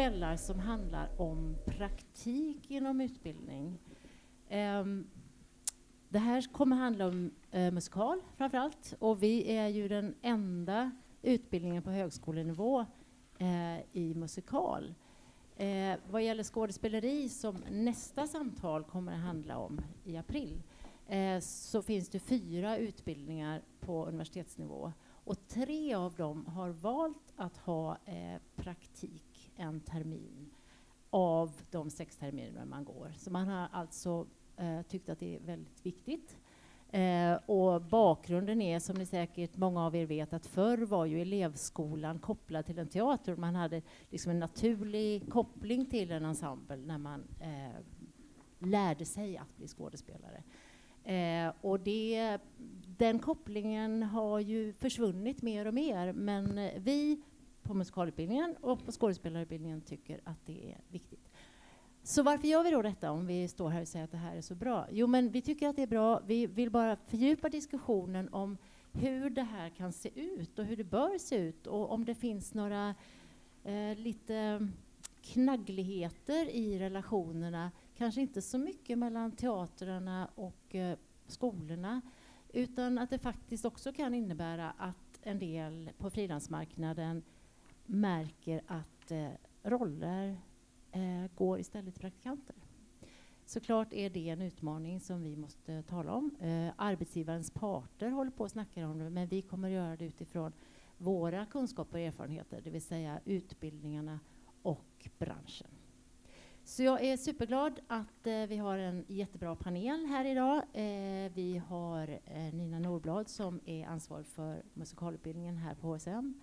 kvällar som handlar om praktik inom utbildning. Um, det här kommer handla om eh, musikal framför allt och vi är ju den enda utbildningen på högskolenivå eh, i musikal. Eh, vad gäller skådespeleri, som nästa samtal kommer att handla om i april, eh, så finns det fyra utbildningar på universitetsnivå och tre av dem har valt att ha eh, praktik en termin av de sex terminer man går. Så man har alltså eh, tyckt att det är väldigt viktigt. Eh, och bakgrunden är, som ni säkert många av er vet, att förr var ju elevskolan kopplad till en teater. Man hade liksom en naturlig koppling till en ensemble när man eh, lärde sig att bli skådespelare. Eh, och det, den kopplingen har ju försvunnit mer och mer, men eh, vi på musikalutbildningen och på skådespelarutbildningen tycker att det är viktigt. Så varför gör vi då detta om vi står här och säger att det här är så bra? Jo, men vi tycker att det är bra. Vi vill bara fördjupa diskussionen om hur det här kan se ut och hur det bör se ut och om det finns några eh, lite knaggligheter i relationerna. Kanske inte så mycket mellan teatrarna och eh, skolorna utan att det faktiskt också kan innebära att en del på frilansmarknaden märker att eh, roller eh, går istället till praktikanter. Såklart är det en utmaning som vi måste tala om. Eh, arbetsgivarens parter håller på att snacka om det, men vi kommer att göra det utifrån våra kunskaper och erfarenheter, det vill säga utbildningarna och branschen. Så jag är superglad att eh, vi har en jättebra panel här idag. Eh, vi har eh, Nina Norblad som är ansvarig för musikalutbildningen här på HSM.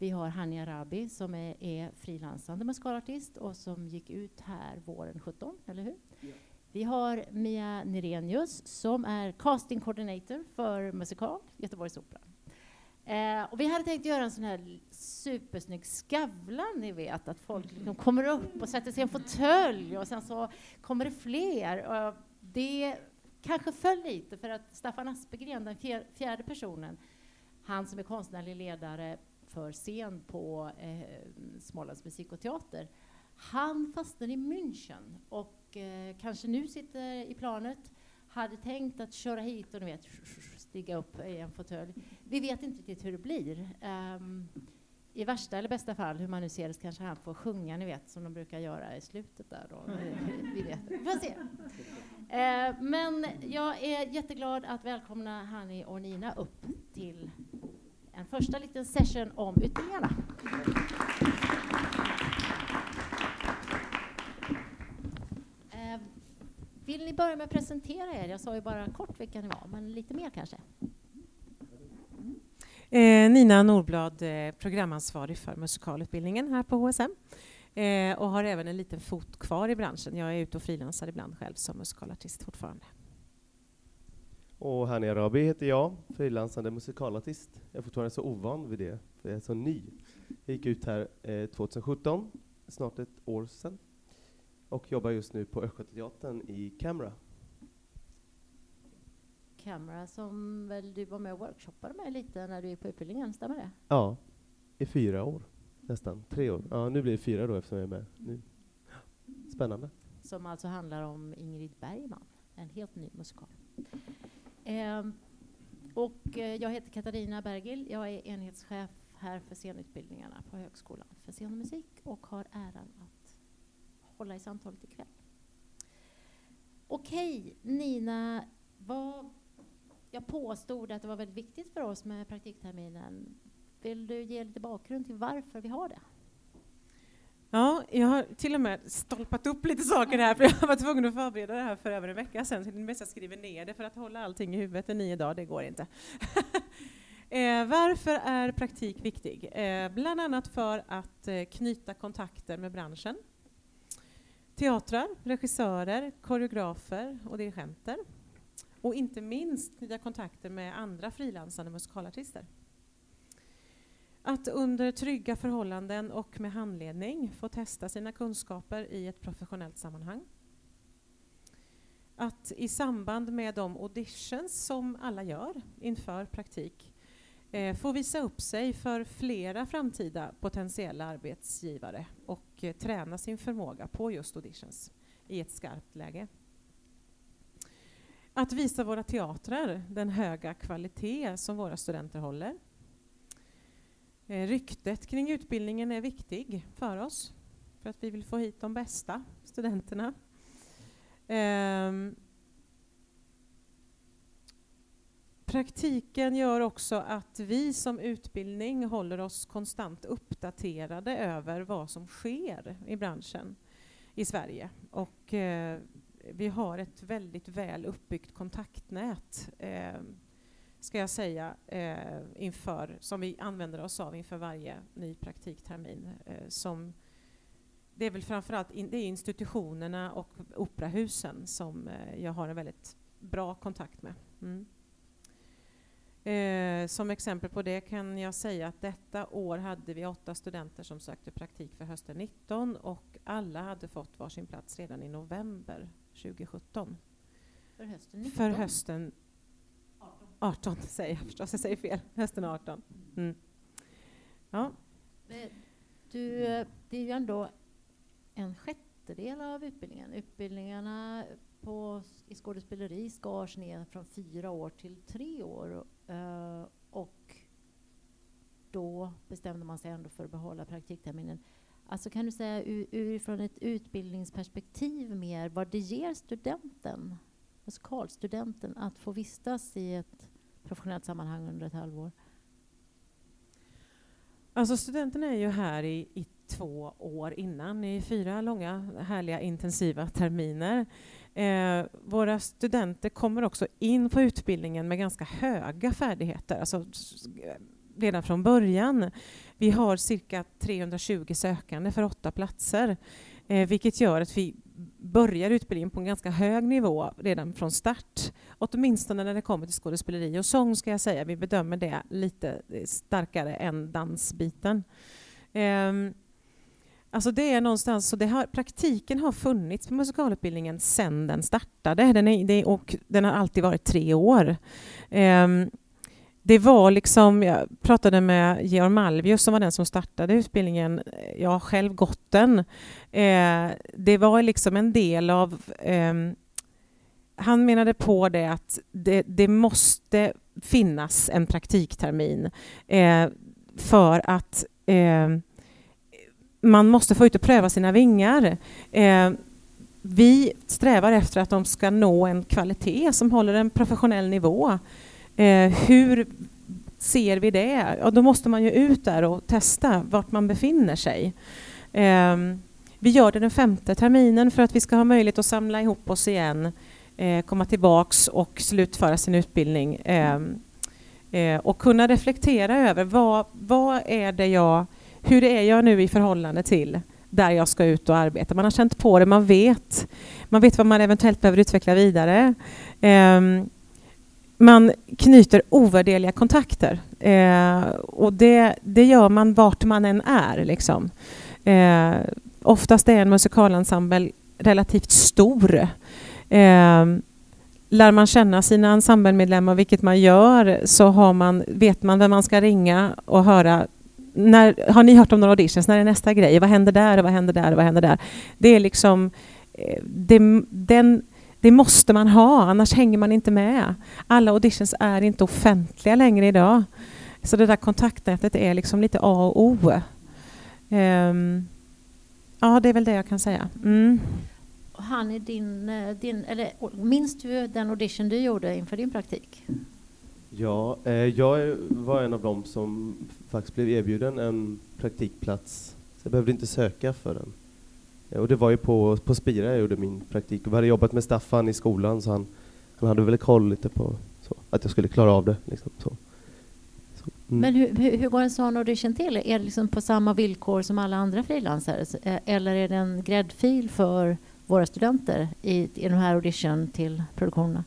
Vi har Hania Rabi som är, är frilansande musikalartist och som gick ut här våren 17, eller hur? Ja. Vi har Mia Nirenius som är casting coordinator för musikal, Göteborgs Opera. Eh, och vi hade tänkt göra en sån här supersnygg Skavlan, ni vet, att folk liksom kommer upp och sätter sig i en fåtölj och sen så kommer det fler. Och det kanske föll lite för att Staffan Aspegren, den fjärde personen, han som är konstnärlig ledare för scen på eh, Smålands musik och teater. Han fastnade i München och eh, kanske nu sitter i planet. Hade tänkt att köra hit och ni vet, stiga upp i en fåtölj. Vi vet inte riktigt hur det blir. Um, I värsta eller bästa fall, hur man nu ser det, kanske han får sjunga, ni vet, som de brukar göra i slutet där. Och, vi vet. Vi får se. Uh, men jag är jätteglad att välkomna Hani och Nina upp till en första liten session om utbildningarna. Eh, vill ni börja med att presentera er? Jag sa ju bara kort vilka ni var, men lite mer kanske. Eh, Nina Norblad, eh, programansvarig för musikalutbildningen här på HSM eh, och har även en liten fot kvar i branschen. Jag är ute och frilansar ibland själv som musikalartist fortfarande. Och Hani Arabi heter jag, frilansande musikalartist. Jag är fortfarande så ovan vid det, för jag är så ny. Jag gick ut här eh, 2017, snart ett år sedan, och jobbar just nu på Östgötateatern i Camera. Camera som väl du var med och workshoppade med lite när du gick på utbildningen, stämmer det? Ja, i fyra år nästan. Tre år. Ja, nu blir det fyra då eftersom jag är med nu. Spännande. Som alltså handlar om Ingrid Bergman, en helt ny musikal. Ehm, och eh, jag heter Katarina Bergil. Jag är enhetschef här för scenutbildningarna på Högskolan för scen och musik och har äran att hålla i samtalet ikväll. Okej, Nina, vad, jag påstod att det var väldigt viktigt för oss med praktikterminen. Vill du ge lite bakgrund till varför vi har det? Ja, jag har till och med stolpat upp lite saker här, för jag var tvungen att förbereda det här för över en vecka sedan, så det är bäst jag skriver ner det för att hålla allting i huvudet i nio dagar, det går inte. eh, varför är praktik viktig? Eh, bland annat för att eh, knyta kontakter med branschen. Teatrar, regissörer, koreografer och dirigenter. Och inte minst knyta kontakter med andra frilansande musikalartister. Att under trygga förhållanden och med handledning få testa sina kunskaper i ett professionellt sammanhang. Att i samband med de auditions som alla gör inför praktik eh, få visa upp sig för flera framtida potentiella arbetsgivare och eh, träna sin förmåga på just auditions i ett skarpt läge. Att visa våra teatrar den höga kvalitet som våra studenter håller. Eh, ryktet kring utbildningen är viktig för oss för att vi vill få hit de bästa studenterna. Um, praktiken gör också att vi som utbildning håller oss konstant uppdaterade över vad som sker i branschen i Sverige. Och eh, vi har ett väldigt väl uppbyggt kontaktnät, eh, ska jag säga, eh, inför, som vi använder oss av inför varje ny praktiktermin. Eh, som det är väl framförallt in, det är institutionerna och operahusen som eh, jag har en väldigt bra kontakt med. Mm. Eh, som exempel på det kan jag säga att detta år hade vi åtta studenter som sökte praktik för hösten 19 och alla hade fått varsin plats redan i november 2017. För hösten 19? För hösten 18, säger jag förstås, jag säger fel. Hösten 18. Mm. Ja. Du, det är ju ändå en sjättedel av utbildningen. Utbildningarna på, i skådespeleri skars ner från fyra år till tre år. Uh, och då bestämde man sig ändå för att behålla praktikterminen. Alltså kan du säga utifrån ett utbildningsperspektiv mer vad det ger studenten, musikalstudenten, att få vistas i ett professionellt sammanhang under ett halvår? Alltså studenten är ju här i, i två år innan, i fyra långa, härliga, intensiva terminer. Eh, våra studenter kommer också in på utbildningen med ganska höga färdigheter, alltså redan från början. Vi har cirka 320 sökande för åtta platser, eh, vilket gör att vi börjar utbildningen på en ganska hög nivå redan från start. Åtminstone när det kommer till skådespeleri och sång ska jag säga. Vi bedömer det lite starkare än dansbiten. Um, Alltså det är någonstans, så det har, praktiken har funnits på musikalutbildningen sedan den startade. Den, är, det, och den har alltid varit tre år. Um, det var liksom, jag pratade med Georg Malvius som var den som startade utbildningen. Jag har själv gått den. Eh, det var liksom en del av eh, han menade på det att det, det måste finnas en praktiktermin eh, för att eh, man måste få ut och pröva sina vingar. Eh, vi strävar efter att de ska nå en kvalitet som håller en professionell nivå. Eh, hur ser vi det? Ja, då måste man ju ut där och testa vart man befinner sig. Eh, vi gör det den femte terminen för att vi ska ha möjlighet att samla ihop oss igen, eh, komma tillbaks och slutföra sin utbildning eh, eh, och kunna reflektera över vad, vad är det jag hur är jag nu i förhållande till där jag ska ut och arbeta. Man har känt på det, man vet. Man vet vad man eventuellt behöver utveckla vidare. Um, man knyter ovärderliga kontakter. Eh, och det, det gör man vart man än är. Liksom. Eh, oftast är en musikalensemble relativt stor. Eh, lär man känna sina ensemblemedlemmar, vilket man gör, så har man, vet man vem man ska ringa och höra när, har ni hört om några auditions? När är nästa grej? Vad händer där vad händer där vad händer där? Det är liksom... Eh, det, den, det måste man ha, annars hänger man inte med. Alla auditions är inte offentliga längre idag. Så det där kontaktnätet är liksom lite A och O. Um, ja, det är väl det jag kan säga. Mm. Han är din, eh, din, eller minns du den audition du gjorde inför din praktik? Ja, eh, jag var en av dem som faktiskt blev erbjuden en praktikplats. Så jag behövde inte söka för den. Och det var ju på, på Spira jag gjorde min praktik. Vi hade jobbat med Staffan i skolan så han, han hade väl koll lite på så, att jag skulle klara av det. Liksom, så. Så, mm. Men hur, hur, går en sån audition till? Är det liksom på samma villkor som alla andra frilansare? Eh, eller är det en gräddfil för våra studenter i, i den här audition till produktionerna?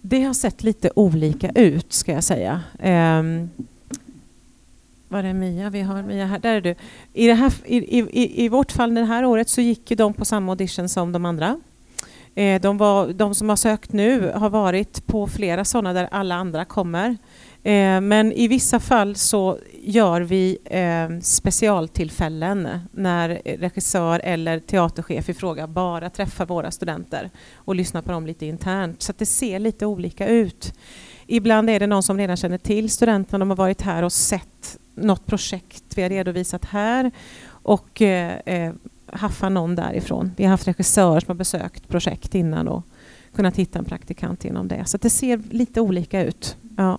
Det har sett lite olika ut, ska jag säga. Um, var är Mia? Vi har Mia här. Där är du. I, det här, i, i, I vårt fall det här året så gick ju de på samma audition som de andra. Eh, de, var, de som har sökt nu har varit på flera sådana där alla andra kommer. Eh, men i vissa fall så gör vi eh, specialtillfällen när regissör eller teaterchef i fråga bara träffar våra studenter och lyssnar på dem lite internt. Så det ser lite olika ut. Ibland är det någon som redan känner till studenterna, de har varit här och sett något projekt vi har redovisat här och eh, eh, haffa någon därifrån. Vi har haft regissörer som har besökt projekt innan och kunnat hitta en praktikant genom det. Så det ser lite olika ut. Ja.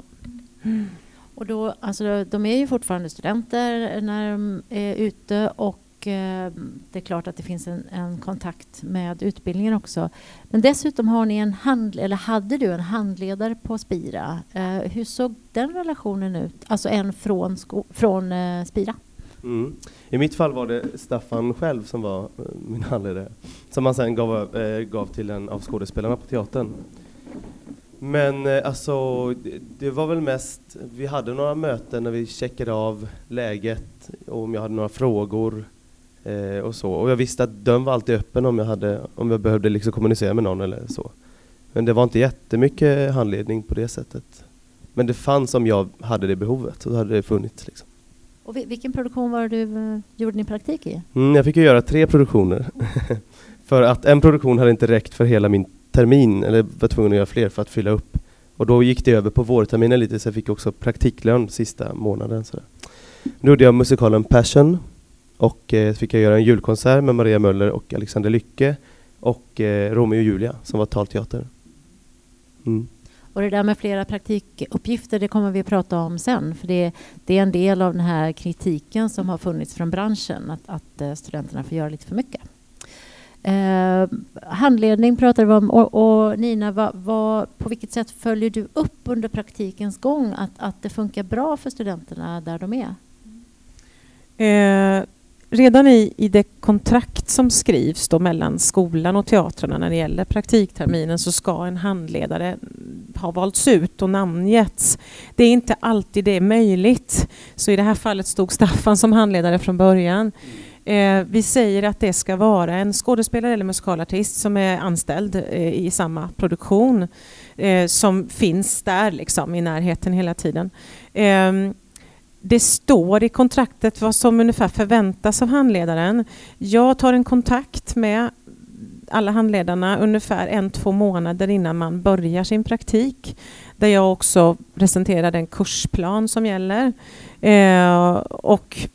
Mm. Och då, alltså, de är ju fortfarande studenter när de är ute och eh, det är klart att det finns en, en, kontakt med utbildningen också. Men dessutom har ni en hand, eller hade du en handledare på Spira. Eh, hur såg den relationen ut? Alltså en från, från eh, Spira? Mm. I mitt fall var det Staffan själv som var eh, min handledare, som han sen gav, eh, gav till en av skådespelarna på teatern. Men eh, alltså, det, det, var väl mest, vi hade några möten när vi checkade av läget, och om jag hade några frågor äh, och så. Och jag visste att dörren var alltid öppen om jag, hade, om jag behövde liksom kommunicera med någon eller så. Men det var inte jättemycket handledning på det sättet. Men det fanns om jag hade det behovet, så hade det funnits. Liksom. Och vilken produktion var det du uh, gjorde din praktik i? Mm, jag fick ju göra tre produktioner. för att en produktion hade inte räckt för hela min termin, eller var tvungen att göra fler för att fylla upp. Och då gick det över på vårterminen lite, så jag fick också praktiklön sista månaden. Sådär. Då gjorde jag musikalen Passion och eh, fick jag göra en julkonsert med Maria Möller och Alexander Lycke och eh, Romeo och Julia som var talteater. Mm. Och det där med flera praktikuppgifter, det kommer vi att prata om sen. För det, det är en del av den här kritiken som har funnits från branschen, att, att eh, studenterna får göra lite för mycket. Eh, handledning pratade vi om. Och, och Nina, vad, vad, på vilket sätt följer du upp under praktikens gång att, att det funkar bra för studenterna där de är? Eh, redan i, i det kontrakt som skrivs då mellan skolan och teatrarna när det gäller praktikterminen så ska en handledare ha valts ut och namngetts. Det är inte alltid det är möjligt. Så i det här fallet stod Staffan som handledare från början. Eh, vi säger att det ska vara en skådespelare eller musikalartist som är anställd eh, i samma produktion eh, som finns där liksom, i närheten hela tiden. Ehm, det står i kontraktet vad som ungefär förväntas av handledaren. Jag tar en kontakt med alla handledarna ungefär en, två månader innan man börjar sin praktik. Där jag också presenterar den kursplan som gäller. Eh, och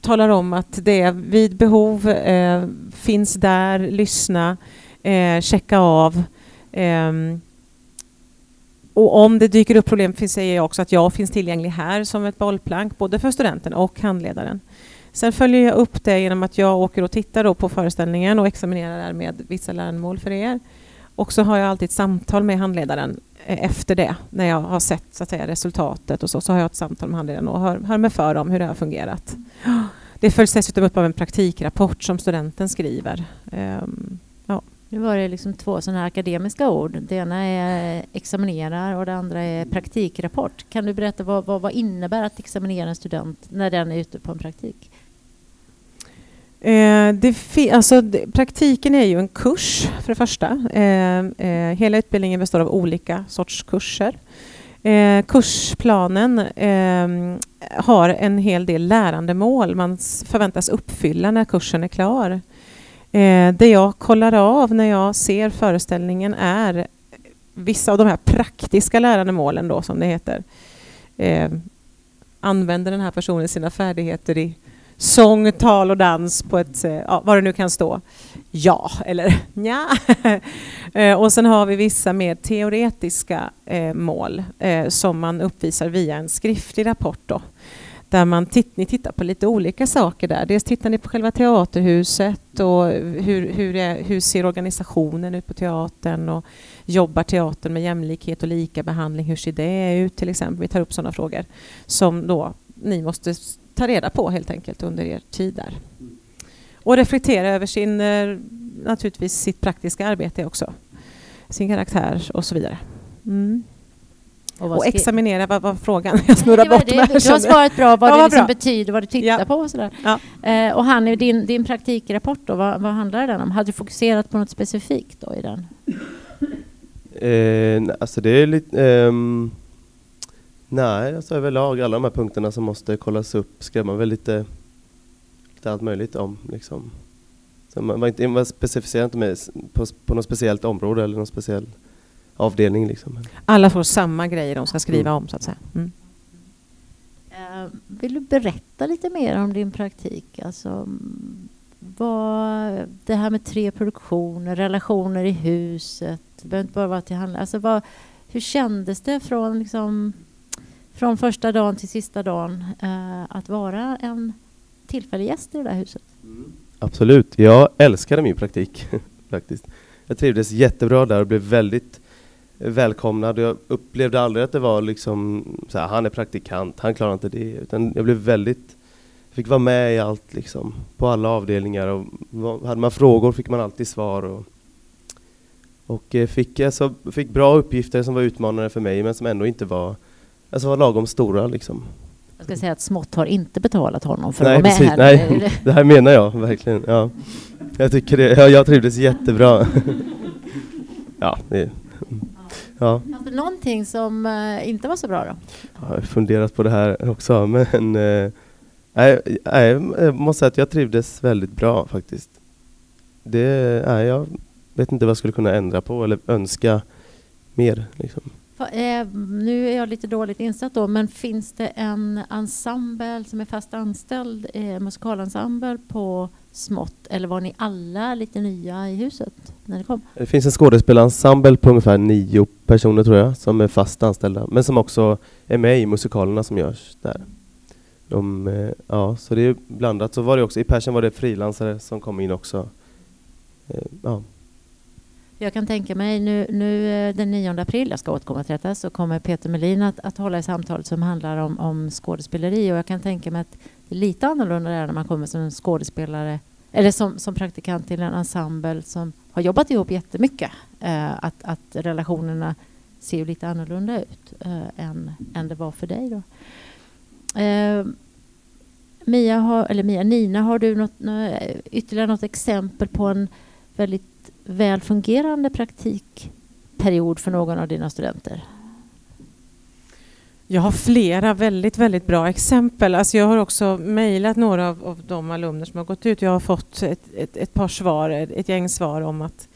talar om att det vid behov eh, finns där, lyssna, eh, checka av. Eh, och om det dyker upp problem säger jag också att jag finns tillgänglig här som ett bollplank både för studenten och handledaren. Sen följer jag upp det genom att jag åker och tittar på föreställningen och examinerar där med vissa läromål för er. Och så har jag alltid ett samtal med handledaren eh, efter det, när jag har sett så att säga, resultatet och så, så har jag ett samtal med handledaren och hör, hör mig för om hur det har fungerat. Det följs dessutom upp av en praktikrapport som studenten skriver. Um. Nu var det liksom två sådana akademiska ord. Det ena är examinerar och det andra är praktikrapport. Kan du berätta vad, vad, vad innebär att examinera en student när den är ute på en praktik? Eh, det alltså, praktiken är ju en kurs för det första. Eh, eh, hela utbildningen består av olika sorts kurser. Eh, kursplanen eh, har en hel del lärandemål man förväntas uppfylla när kursen är klar. Eh, det jag kollar av när jag ser föreställningen är vissa av de här praktiska lärandemålen då som det heter. Eh, använder den här personen sina färdigheter i sång, tal och dans på ett, eh, ja, vad det nu kan stå. Ja, eller ja. Eh, och sen har vi vissa mer teoretiska eh, mål eh, som man uppvisar via en skriftlig rapport. Då, där man titt, ni tittar på lite olika saker där. Dels tittar ni på själva teaterhuset och hur, hur, är, hur ser organisationen ut på teatern och jobbar teatern med jämlikhet och lika behandling? Hur ser det ut till exempel? Vi tar upp sådana frågor som då ni måste ta reda på helt enkelt under er tid där. Och reflektera över sin, eh, naturligtvis sitt praktiska arbete också. Sin karaktär och så vidare. Mm. Och, och examinera, vad var frågan? Jag snurrar bort det, mig. Du har svarat bra vad ja, det liksom bra. betyder, vad du tittar ja. på och sådär. Ja. Eh, och Hanni, din, din praktikrapport då, vad, vad handlar den om? Hade du fokuserat på något specifikt då i den? Eh, alltså det är lite... Um Nej, alltså överlag alla de här punkterna som måste kollas upp skrev man väl lite, lite allt möjligt om. Liksom. Så man, var inte, man specificerade inte med, på, på något speciellt område eller någon speciell avdelning. Liksom. Alla får samma grejer de ska skriva om, så att säga. Mm. Eh, vill du berätta lite mer om din praktik? Alltså, vad, det här med tre produktioner, relationer i huset, det behöver inte bara vara till. Alltså, vad, hur kändes det från, liksom, från första dagen till sista dagen eh, att vara en tillfällig gäst i det där huset? Mm. Absolut, jag älskade min praktik faktiskt. Jag trivdes jättebra där och blev väldigt välkomnad. Jag upplevde aldrig att det var liksom så här, han är praktikant, han klarar inte det. Utan jag blev väldigt, fick vara med i allt liksom, på alla avdelningar. Och hade man frågor fick man alltid svar. Och, och eh, fick, alltså, fick bra uppgifter som var utmanande för mig men som ändå inte var, alltså var lagom stora liksom. Jag ska säga att Smått har inte betalat honom för nej, att vara med precis, här. Nej, det här menar jag verkligen. Ja. Jag tycker det, jag, jag trivdes jättebra. ja, det, Ja. Det någonting som uh, inte var så bra då? Jag har funderat på det här också, men uh, nej, nej, jag måste säga att jag trivdes väldigt bra faktiskt. Det, nej, jag vet inte vad jag skulle kunna ändra på eller önska mer. Liksom. Eh, nu är jag lite dåligt insatt då, men finns det en ensemble som är fast anställd, eh, musikalensemble på smått eller var ni alla lite nya i huset när ni kom? Det finns en skådespelarensemble på ungefär nio personer tror jag som är fast anställda men som också är med i musikalerna som görs där. De, eh, ja, så det är blandat. Så var det också, I Persien var det frilansare som kom in också. Eh, ja. Jag kan tänka mig nu, nu eh, den 9 april, jag ska återkomma till detta, så kommer Peter Melin att, att hålla i samtalet som handlar om, om skådespeleri och jag kan tänka mig att det är lite annorlunda är när man kommer som skådespelare eller som, som praktikant till en ensemble som har jobbat ihop jättemycket. Eh, att, att relationerna ser ju lite annorlunda ut eh, än, än det var för dig. Då. Eh, Mia, har, eller Mia, Nina, har du något, ytterligare något exempel på en väldigt väl fungerande praktikperiod för någon av dina studenter? Jag har flera väldigt, väldigt bra exempel. Alltså jag har också mejlat några av, av, de alumner som har gått ut. Jag har fått ett, ett, ett par svar, ett, ett, gäng svar om att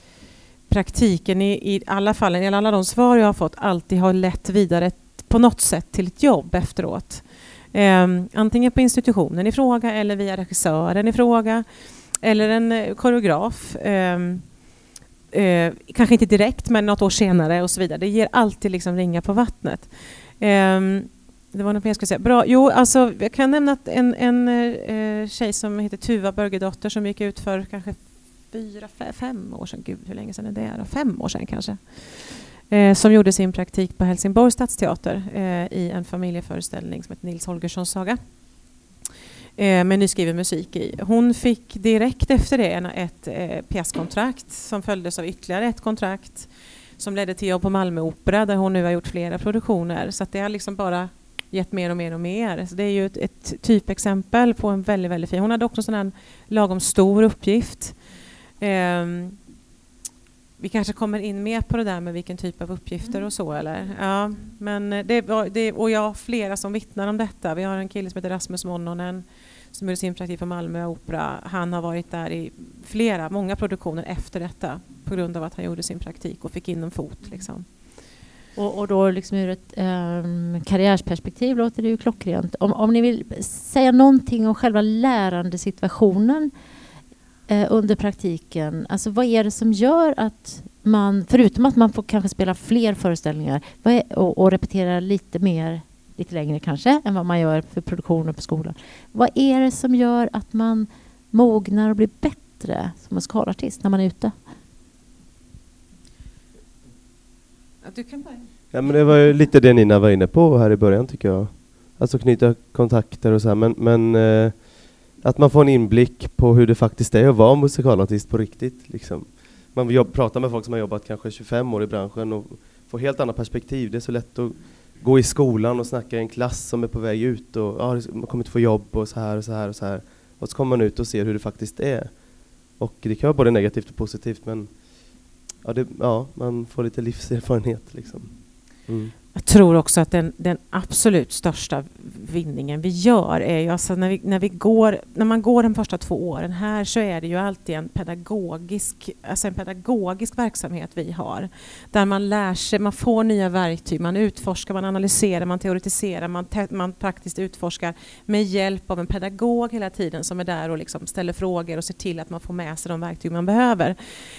praktiken i, i alla fall, i alla de svar jag har fått, alltid har lett vidare på något sätt till ett jobb efteråt. Um, antingen på institutionen i fråga eller via regissören i fråga eller en eh, koreograf. Um, uh, kanske inte direkt, men något år senare och så vidare. Det ger alltid liksom ringa på vattnet. Um, det var något mer jag skulle säga. Bra. Jo, alltså, jag kan nämna att en, en uh, tjej som heter Tuva Börgedotter som gick ut för kanske fyra, fem år sedan. Gud, hur länge sedan är det? Då? Fem år sedan kanske. Uh, som gjorde sin praktik på Helsingborgs stadsteater uh, i en familjeföreställning som heter Nils Holgerssons saga med nyskriven musik i. Hon fick direkt efter det ett eh, pjäskontrakt som följdes av ytterligare ett kontrakt som ledde till jobb på Malmö Opera där hon nu har gjort flera produktioner. Så det har liksom bara gett mer och mer och mer. Så det är ju ett, ett typexempel på en väldigt, väldigt fin... Hon hade också en sån här lagom stor uppgift. Um, vi kanske kommer in mer på det där med vilken typ av uppgifter mm. och så eller? Ja, men det, det, och jag har flera som vittnar om detta. Vi har en kille som heter Rasmus Monnonen som gjorde sin praktik på Malmö Opera. Han har varit där i flera, många produktioner efter detta på grund av att han gjorde sin praktik och fick in en fot. Liksom. Och, och då liksom ur ett um, karriärsperspektiv låter det ju klockrent. Om, om ni vill säga någonting om själva lärandesituationen eh, under praktiken, alltså vad är det som gör att man, förutom att man får kanske spela fler föreställningar är, och, och repetera lite mer lite längre kanske än vad man gör för produktioner på skolan. Vad är det som gör att man mognar och blir bättre som musikalartist när man är ute? du kan börja. Ja, men det var ju lite det Nina var inne på här i början tycker jag. Alltså knyta kontakter och så här. Men, men eh, att man får en inblick på hur det faktiskt är att vara musikalartist på riktigt. Liksom. Man jobb, pratar med folk som har jobbat kanske 25 år i branschen och får helt andra perspektiv. Det är så lätt att gå i skolan och snacka i en klass som är på väg ut och ja, liksom, man kommer inte få jobb och så här och så här och så här. Och så kommer man ut och ser hur det faktiskt är. Och det kan vara både negativt och positivt men ja, det, ja man får lite livserfarenhet liksom. Mm jag tror också att den, den, absolut största vinningen vi gör är ju alltså när, vi, när, vi går, när man går de första två åren här så är det ju alltid en pedagogisk, alltså en pedagogisk verksamhet vi har. Där man lär sig, man får nya verktyg, man utforskar, man analyserar, man teoretiserar, man, te, man praktiskt utforskar med hjälp av en pedagog hela tiden som är där och liksom ställer frågor och ser till att man får med sig de verktyg man behöver.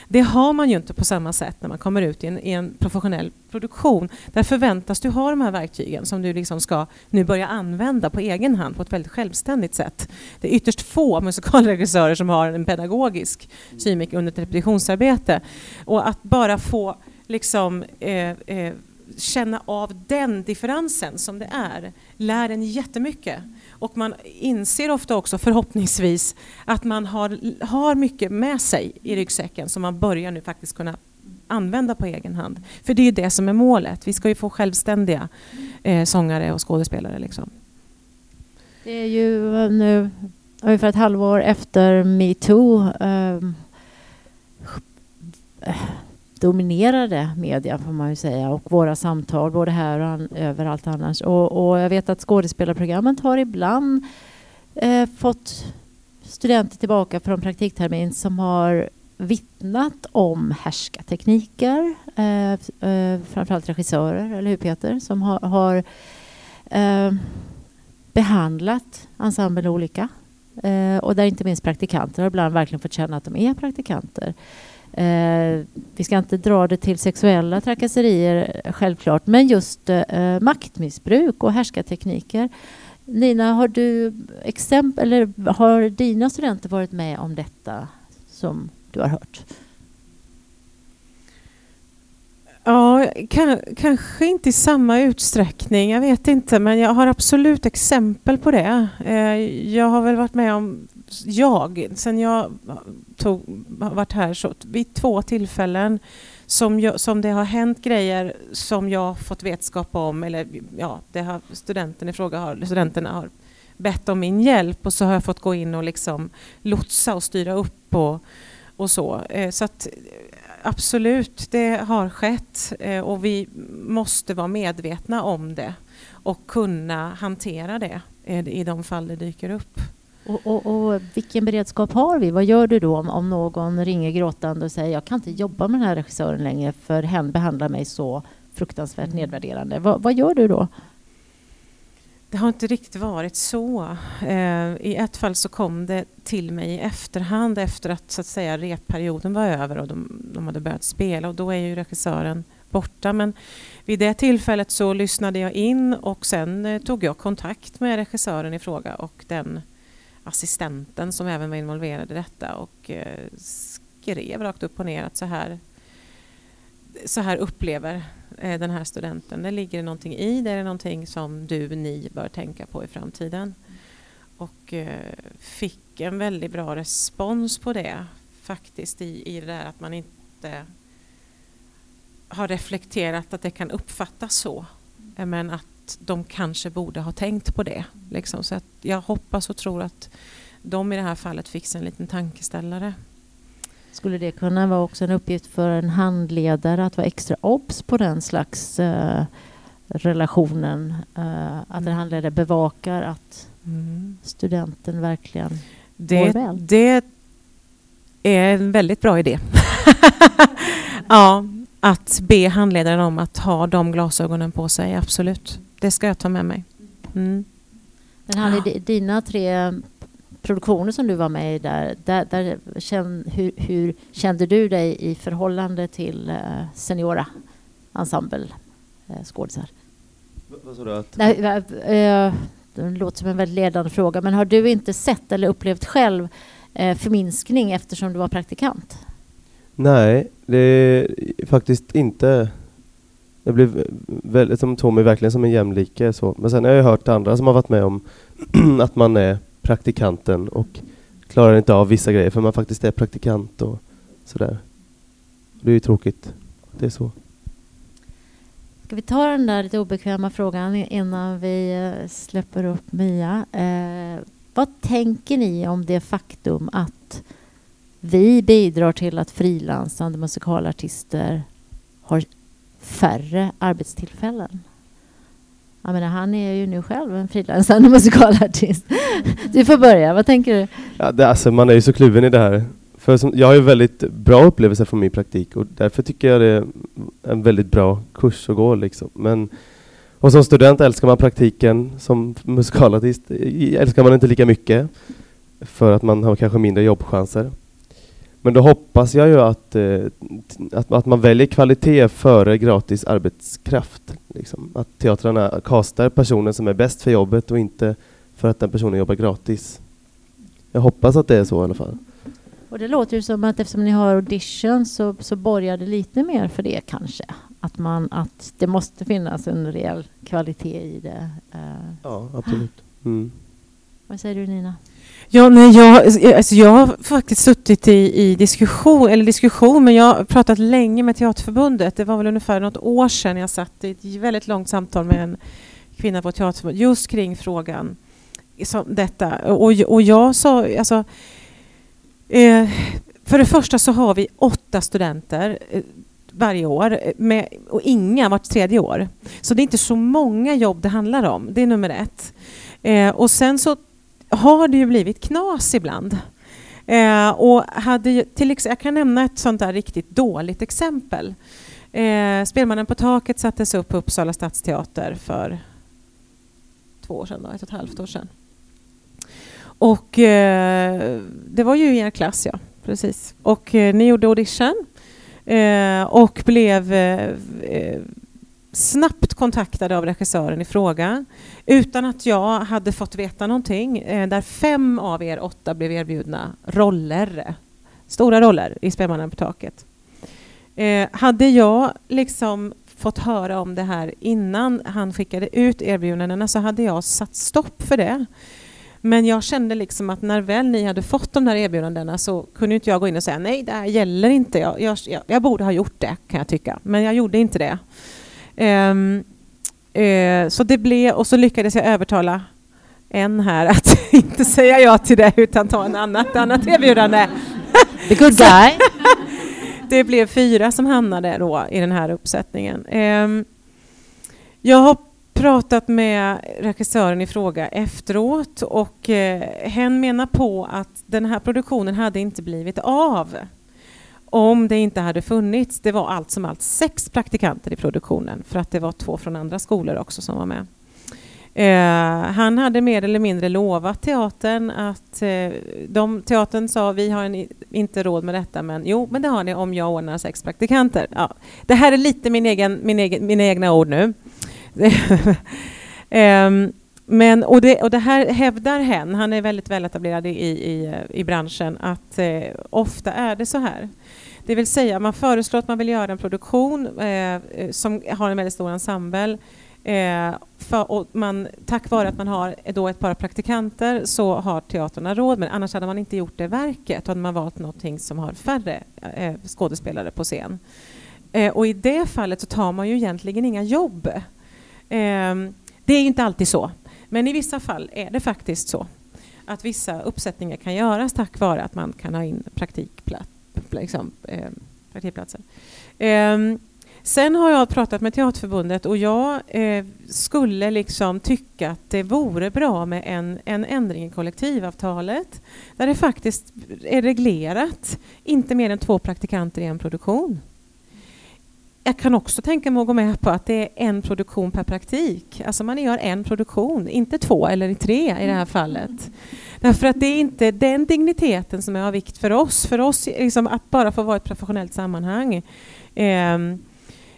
Det har man ju inte på samma sätt när man kommer ut i en, i en professionell produktion. Där förväntas du ha de här verktygen som du liksom ska nu börja använda på egen hand på ett väldigt självständigt sätt. Det är ytterst få musikalregissörer som har en pedagogisk syn under ett repetitionsarbete. Och att bara få liksom eh, eh, känna av den differensen som det är lär en jättemycket. Och man inser ofta också förhoppningsvis att man har, har mycket med sig i ryggsäcken som man börjar nu faktiskt kunna använda på egen hand. För det är ju det som är målet. Vi ska ju få självständiga eh, sångare och skådespelare. Liksom. Det är ju eh, nu ungefär ett halvår efter metoo eh, dominerade media får man ju säga och våra samtal både här och an, överallt annars. Och, och, jag vet att skådespelarprogrammet har ibland eh, fått studenter tillbaka från praktiktermin som har vittnat om härskartekniker, eh, eh, framförallt regissörer, eller hur Peter, som har, har eh, behandlat ensemblen olika. Eh, och där inte minst praktikanter har ibland verkligen fått känna att de är praktikanter. Eh, vi ska inte dra det till sexuella trakasserier, självklart, men just eh, maktmissbruk och härskartekniker. Nina, har du exempel, eller har dina studenter varit med om detta som du har hört? Ja, kan, kanske inte i samma utsträckning, jag vet inte, men jag har absolut exempel på det. Eh, jag har väl varit med om, jag, sen jag tog, varit här, så vid två tillfällen som, jag, som det har hänt grejer som jag har fått vetskap om, eller ja, det har studenten i fråga har, studenterna har bett om min hjälp och så har jag fått gå in och liksom lotsa och styra upp och och så. Eh, så att eh, absolut, det har skett eh, och vi måste vara medvetna om det och kunna hantera det i de fall det dyker upp. Och, och, och, vilken beredskap har vi? Vad gör du då om, om någon ringer gråtande och säger jag kan inte jobba med den här regissören längre för hen behandlar mig så fruktansvärt nedvärderande. Va, vad gör du då? Det har inte riktigt varit så. Eh, I ett fall så kom det till mig i efterhand efter att, så att säga, repperioden var över och de, de hade börjat spela och då är ju regissören borta. Men vid det tillfället så lyssnade jag in och sen eh, tog jag kontakt med regissören i fråga och den assistenten som även var involverad i detta och eh, skrev rakt upp och ner att så här, så här upplever Eh, den här studenten. Det ligger det någonting i det, är någonting som du, ni bör tänka på i framtiden. Och eh, fick en väldigt bra respons på det faktiskt i, i det där att man inte har reflekterat att det kan uppfattas så. Men att de kanske borde ha tänkt på det. Liksom. Så att jag hoppas och tror att de i det här fallet fick sig en liten tankeställare. Skulle det kunna vara också en uppgift för en handledare att vara extra obs på den slags uh, relationen? Uh, att en mm. handledare bevakar att mm. studenten verkligen det, mår väl? Det är en väldigt bra idé. ja, att be handledaren om att ha de glasögonen på sig, absolut. Det ska jag ta med mig. Mm. Men Hanni, dina tre produktioner som du var med i där, där, där känn, hur, hur, kände du dig i förhållande till uh, Seniora ensemble uh, skådisar? Vad sa du? Att... Nej, uh, det låter som en väldigt ledande fråga, men har du inte sett eller upplevt själv uh, förminskning eftersom du var praktikant? Nej, det är faktiskt inte. Jag blev väldigt, som tog mig verkligen som en jämlike. Så. Men sen har jag hört andra som har varit med om att man är praktikanten och klarar inte av vissa grejer för man faktiskt är praktikant och sådär. Det är ju tråkigt. Det är så. Ska vi ta den där lite obekväma frågan innan vi eh, släpper upp Mia? Eh, vad tänker ni om det faktum att vi bidrar till att frilansande musikalartister har färre arbetstillfällen? Jag menar, han är ju nu själv en frilansande musikalartist. Du får börja, vad tänker du? Ja, det, alltså, man är ju så kluven i det här. För som, jag har ju väldigt bra upplevelser från min praktik och därför tycker jag det är en väldigt bra kurs att gå. Liksom. Men, och som student älskar man praktiken, som musikalartist älskar man inte lika mycket för att man har kanske mindre jobbchanser. Men då hoppas jag ju att, eh, att, att, man väljer kvalitet före gratis arbetskraft. Liksom. Att teatrarna kastar personer som är bäst för jobbet och inte för att den personen jobbar gratis. Jag hoppas att det är så i alla fall. Och det låter ju som att eftersom ni har audition så, så borgar det lite mer för det kanske. Att, man, att det måste finnas en rejäl kvalitet i det. Uh. Ja, absolut. Mm. Vad säger du Nina? Ja, nej, jag, alltså jag har faktiskt suttit i, i, diskussion, eller diskussion, men jag har pratat länge med Teaterförbundet. Det var väl ungefär något år sedan jag satt i ett väldigt långt samtal med en kvinna på Teaterförbundet just kring frågan som detta. Och, och jag sa, alltså, eh, för det första så har vi åtta studenter eh, varje år eh, med, och inga vart tredje år. Så det är inte så många jobb det handlar om. Det är nummer ett. Eh, och sen så har det ju blivit knas ibland. Eh, och hade, till ex jag kan nämna ett sånt där riktigt dåligt exempel. Eh, Spelmannen på taket sattes upp på Uppsala stadsteater för två år sedan, då, ett och ett halvt år sedan. Och eh, det var ju i er klass, ja. Precis. Och eh, ni gjorde audition eh, och blev eh, eh, snabbt kontaktade av regissören i fråga utan att jag hade fått veta någonting. Eh, där fem av er åtta blev erbjudna roller, stora roller i Spelmannen på taket. Eh, hade jag liksom fått höra om det här innan han skickade ut erbjudandena så hade jag satt stopp för det. Men jag kände liksom att när väl ni hade fått de där erbjudandena så kunde inte jag gå in och säga nej, det här gäller inte. Jag, jag, jag borde ha gjort det, kan jag tycka. Men jag gjorde inte det. Um, uh, så det blev, och så lyckades jag övertala en här att inte säga ja till det utan ta en annat, annat erbjudande. The good guy. det blev fyra som hamnade då i den här uppsättningen. Um, jag har pratat med regissören i fråga efteråt och eh, hen menar på att den här produktionen hade inte blivit av om det inte hade funnits, det var allt som allt sex praktikanter i produktionen för att det var två från andra skolor också som var med. Eh, han hade mer eller mindre lovat teatern att eh, de, teatern sa vi har en, inte råd med detta men jo, men det har ni om jag ordnar sex praktikanter. Ja, det här är lite min egen, min egen, mina egna ord nu. eh, men, och, det, och det här hävdar hen, han är väldigt väletablerad i, i, i branschen, att eh, ofta är det så här. Det vill säga, man föreslår att man vill göra en produktion eh, eh, som har en väldigt stor ensemble. Eh, för, och man, tack vare att man har då ett par praktikanter så har teaterna råd, men annars hade man inte gjort det verket. Då hade man valt någonting som har färre eh, skådespelare på scen. Eh, och i det fallet så tar man ju egentligen inga jobb. Eh, det är inte alltid så, men i vissa fall är det faktiskt så att vissa uppsättningar kan göras tack vare att man kan ha in praktikplats liksom, eh, praktikplatser. Eh, sen har jag pratat med Teaterförbundet och jag eh, skulle liksom tycka att det vore bra med en, en ändring i kollektivavtalet där det faktiskt är reglerat inte mer än två praktikanter i en produktion. Jag kan också tänka mig att gå med på att det är en produktion per praktik. Alltså man gör en produktion, inte två eller tre i det här fallet. Därför att det är inte den digniteten som är av vikt för oss. För oss liksom att bara få vara i ett professionellt sammanhang. Eh,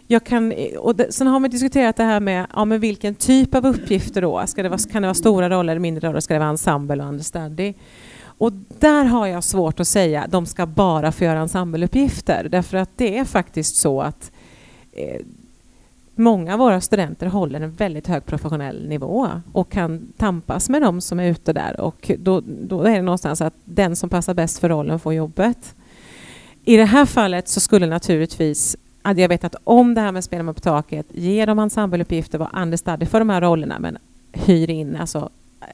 jag kan, och det, sen har man diskuterat det här med, ja, men vilken typ av uppgifter då. Ska det vara, kan det vara stora roller eller mindre roller? Ska det vara ensemble och understudy? Och där har jag svårt att säga de ska bara få göra ensembleuppgifter. Därför att det är faktiskt så att eh, många av våra studenter håller en väldigt hög professionell nivå och kan tampas med de som är ute där och då, då är det någonstans att den som passar bäst för rollen får jobbet. I det här fallet så skulle naturligtvis hade jag vetat om det här med Spelarna på taket, ge dem ensembleuppgifter, var understudy för de här rollerna men hyr in, alltså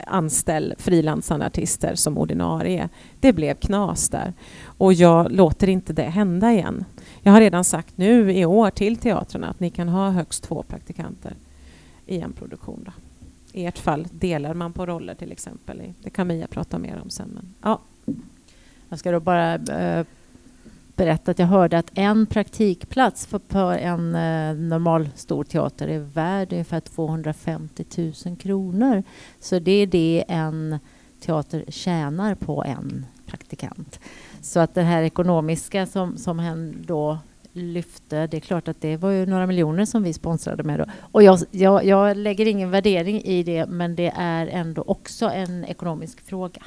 anställ frilansande artister som ordinarie. Det blev knas där. Och jag låter inte det hända igen. Jag har redan sagt nu i år till teatrarna att ni kan ha högst två praktikanter i en produktion. Då. I ert fall delar man på roller till exempel. Det kan Mia prata mer om sen. Men, ja. Jag ska då bara eh, berätta att jag hörde att en praktikplats för, på en äh, normal stor teater är värd ungefär 250 000 kronor. Så det är det en teater tjänar på en praktikant. Så att det här ekonomiska som, som hen då lyfte, det är klart att det var ju några miljoner som vi sponsrade med. Då. Och jag, jag, jag lägger ingen värdering i det, men det är ändå också en ekonomisk fråga.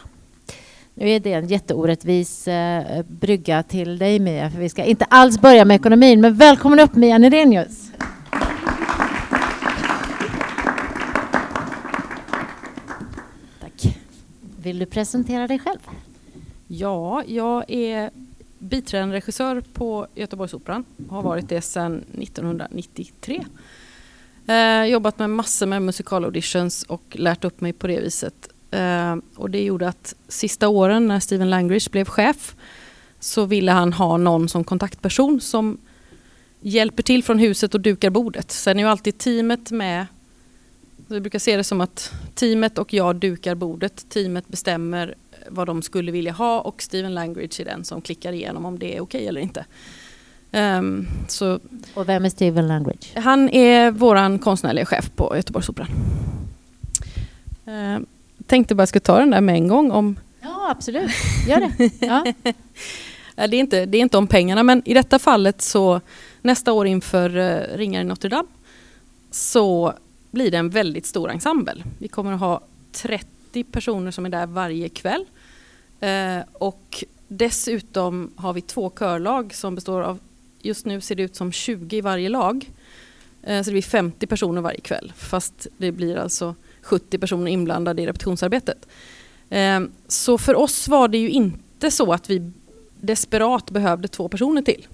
Nu är det en jätteorättvis eh, brygga till dig Mia, för vi ska inte alls börja med ekonomin. Men välkommen upp Mia Nerenius. Tack. Vill du presentera dig själv? Ja, jag är biträdande regissör på Göteborgsoperan. Har varit det sedan 1993. Eh, jobbat med massor med musikalauditions och lärt upp mig på det viset. Eh, och det gjorde att sista åren när Steven Langridge blev chef så ville han ha någon som kontaktperson som hjälper till från huset och dukar bordet. Sen är ju alltid teamet med. Vi brukar se det som att teamet och jag dukar bordet. Teamet bestämmer vad de skulle vilja ha och Steven Langridge är den som klickar igenom om det är okej okay eller inte. Um, så och vem är Steven Langridge? Han är vår konstnärliga chef på Göteborgsoperan. Uh, tänkte bara jag skulle ta den där med en gång om... Ja, absolut. Gör det. Ja. det, är inte, det är inte om pengarna, men i detta fallet så nästa år inför uh, Ringar i Notre Dame så blir det en väldigt stor ensemble. Vi kommer att ha 30 personer som är där varje kväll. Eh, och dessutom har vi två körlag som består av, just nu ser det ut som 20 i varje lag. Eh, så det blir 50 personer varje kväll fast det blir alltså 70 personer inblandade i repetitionsarbetet. Eh, så för oss var det ju inte så att vi desperat behövde två personer till.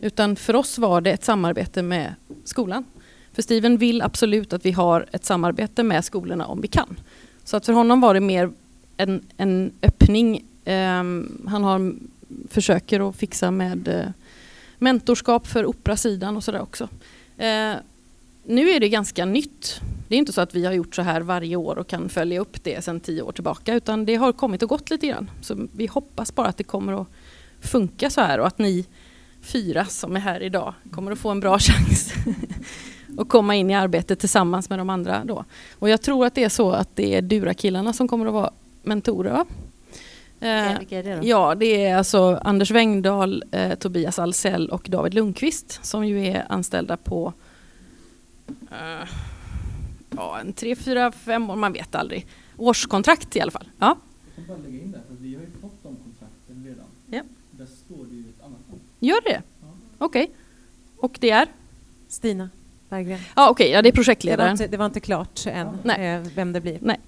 Utan för oss var det ett samarbete med skolan. För Steven vill absolut att vi har ett samarbete med skolorna om vi kan. Så att för honom var det mer en, en öppning. Ehm, han har, försöker att fixa med eh, mentorskap för operasidan och sådär också. Ehm, nu är det ganska nytt. Det är inte så att vi har gjort så här varje år och kan följa upp det sedan tio år tillbaka utan det har kommit och gått lite grann. Så vi hoppas bara att det kommer att funka så här och att ni fyra som är här idag kommer att få en bra chans att komma in i arbetet tillsammans med de andra då. Och jag tror att det är så att det är Dura-killarna som kommer att vara mentorer. Va? Eh, vilka är det då? Ja, det är alltså Anders Wengdahl, eh, Tobias Alsell och David Lundqvist som ju är anställda på eh, ja, en tre, fyra, fem år, man vet aldrig. Årskontrakt i alla fall. Ja. Jag kan bara lägga in där, för vi har ju fått de kontrakten redan. Ja. Där står det ju ett annat namn. Gör det? Ja. Okej. Okay. Och det är? Stina. Berggren. Ja, okej, okay, ja, det är projektledaren. Det var, inte, det var inte klart än eh, vem det blir. Nej.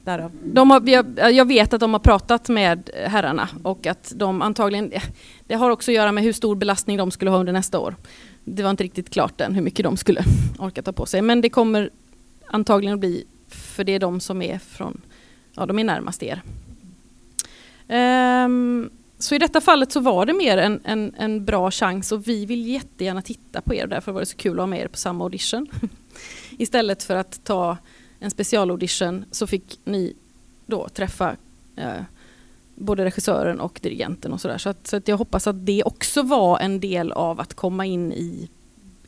De har, jag, jag, vet att de har pratat med herrarna och att de antagligen, det har också att göra med hur stor belastning de skulle ha under nästa år. Det var inte riktigt klart än hur mycket de skulle orka ta på sig, men det kommer antagligen att bli, för det är de som är från, ja de är närmast er. Um, så i detta fallet så var det mer en, en, en, bra chans och vi vill jättegärna titta på er. Därför var det så kul att ha med er på samma audition. Istället för att ta en specialaudition så fick ni då träffa eh, både regissören och dirigenten och sådär. Så, att, så att jag hoppas att det också var en del av att komma in i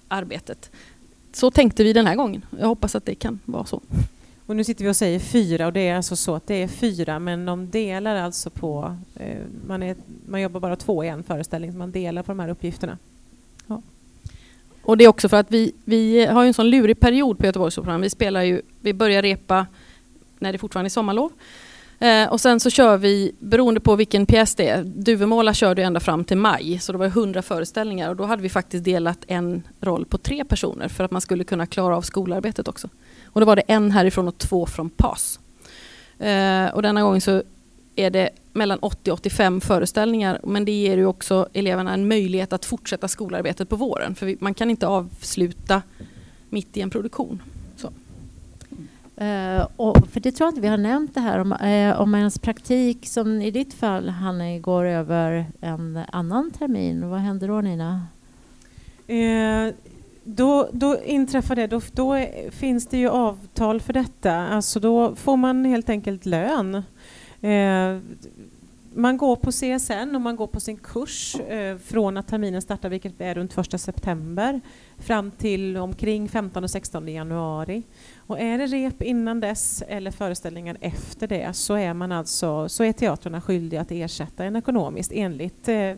arbetet. Så tänkte vi den här gången. Jag hoppas att det kan vara så. Och nu sitter vi och säger fyra och det är alltså så att det är fyra men de delar alltså på, eh, man, är, man jobbar bara två i en föreställning, man delar på de här uppgifterna. Ja. Och det är också för att vi, vi har en sån lurig period på Göteborgsoperan. Vi spelar ju, vi börjar repa när det fortfarande är sommarlov. Eh, och sen så kör vi, beroende på vilken pjäs det är, Duvemåla körde ända fram till maj, så det var 100 föreställningar och då hade vi faktiskt delat en roll på tre personer för att man skulle kunna klara av skolarbetet också. Och då var det en härifrån och två från PAS. Eh, och denna gången så är det mellan 80 och 85 föreställningar men det ger ju också eleverna en möjlighet att fortsätta skolarbetet på våren för vi, man kan inte avsluta mitt i en produktion. Så. Uh, och för det tror jag inte vi har nämnt det här om, uh, om ens praktik som i ditt fall Hanne går över en annan termin. Vad händer då Nina? Uh, då, då inträffar det, då, då finns det ju avtal för detta. Alltså då får man helt enkelt lön. Eh, man går på CSN och man går på sin kurs eh, från att terminen startar, vilket är runt 1 september, fram till omkring 15 och 16 januari. Och är det rep innan dess eller föreställningar efter det så är, man alltså, så är teatrarna skyldiga att ersätta en ekonomiskt enligt eh,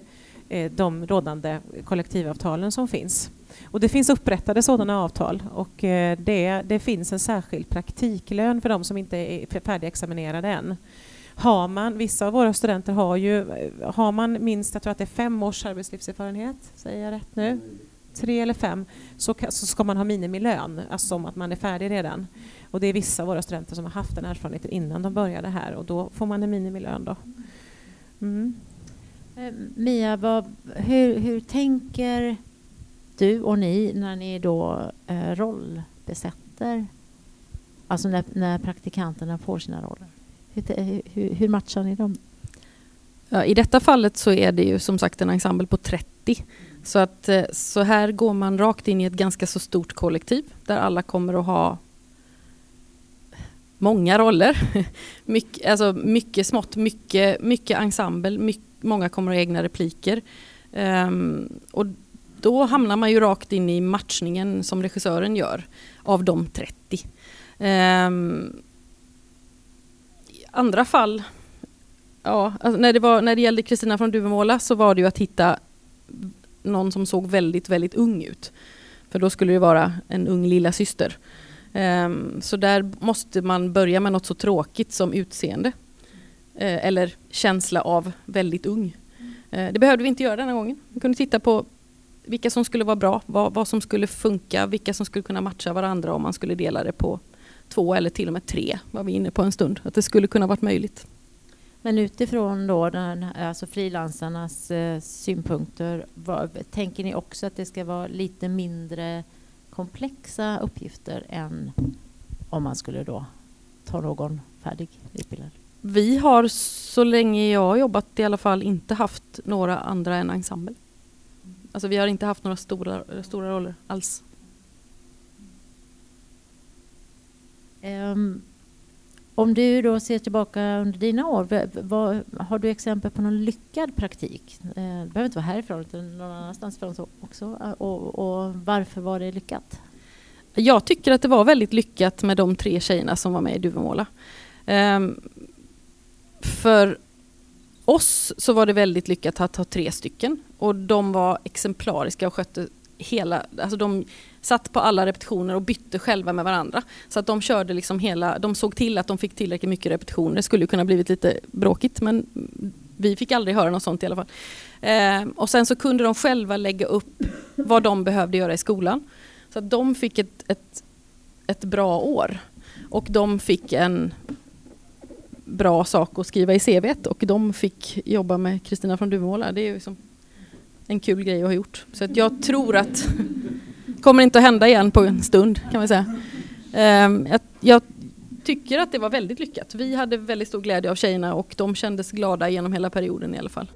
eh, de rådande kollektivavtalen som finns. Och det finns upprättade sådana avtal och eh, det, det finns en särskild praktiklön för de som inte är färdigexaminerade än. Har man, vissa av våra studenter har ju, eh, har man minst, jag tror att det är fem års arbetslivserfarenhet, säger jag rätt nu? Tre eller fem, så, så ska man ha minimilön, alltså som att man är färdig redan. Och det är vissa av våra studenter som har haft den erfarenheten innan de började här och då får man en minimilön då. Mm. Eh, Mia, vad, hur, hur tänker du och ni när ni då eh, rollbesätter? Alltså när, när praktikanterna får sina roller. Hur, hur, hur matchar ni dem? Ja, I detta fallet så är det ju som sagt en ensemble på 30. Så, att, eh, så här går man rakt in i ett ganska så stort kollektiv där alla kommer att ha många roller. mycket, alltså mycket smått, mycket, mycket ensemble, mycket, många kommer att ha egna repliker. Um, och då hamnar man ju rakt in i matchningen som regissören gör av de 30. Um, ehm, I andra fall Ja, alltså när, det var, när det gällde Kristina från Duvemåla så var det ju att hitta någon som såg väldigt, väldigt ung ut. För då skulle det vara en ung lilla syster. Um, så där måste man börja med något så tråkigt som utseende. Uh, eller känsla av väldigt ung. Uh, det behövde vi inte göra denna gången. Vi kunde titta på vilka som skulle vara bra, vad, vad som skulle funka, vilka som skulle kunna matcha varandra om man skulle dela det på två eller till och med tre, var vi inne på en stund. Att det skulle kunna varit möjligt. Men utifrån då den, alltså frilansarnas eh, synpunkter, vad, tänker ni också att det ska vara lite mindre komplexa uppgifter än om man skulle då ta någon färdig utbildad? Vi har så länge jag har jobbat i alla fall inte haft några andra än ensemble. Alltså vi har inte haft några stora, stora roller alls. Ehm, om du då ser tillbaka under dina år, vad, har du exempel på någon lyckad praktik? Eh, det behöver inte vara härifrån, utan någon annanstans ifrån så också. Eh, Och, och varför var det lyckat? Jag tycker att det var väldigt lyckat med de tre tjejerna som var med i Duvemåla. Ehm, för oss så var det väldigt lyckat att ha tre stycken och de var exemplariska och skötte hela, alltså de satt på alla repetitioner och bytte själva med varandra. Så att de körde liksom hela, de såg till att de fick tillräckligt mycket repetitioner. Det skulle kunna blivit lite bråkigt men vi fick aldrig höra något sånt i alla fall. Eh, och sen så kunde de själva lägga upp vad de behövde göra i skolan. Så att de fick ett, ett, ett bra år. Och de fick en bra sak att skriva i CVt och de fick jobba med Kristina från Duvemåla. Det är ju liksom en kul grej att ha gjort. Så att jag tror att kommer inte att hända igen på en stund kan man säga. Ehm, jag, jag tycker att det var väldigt lyckat. Vi hade väldigt stor glädje av tjejerna och de kändes glada genom hela perioden i alla fall.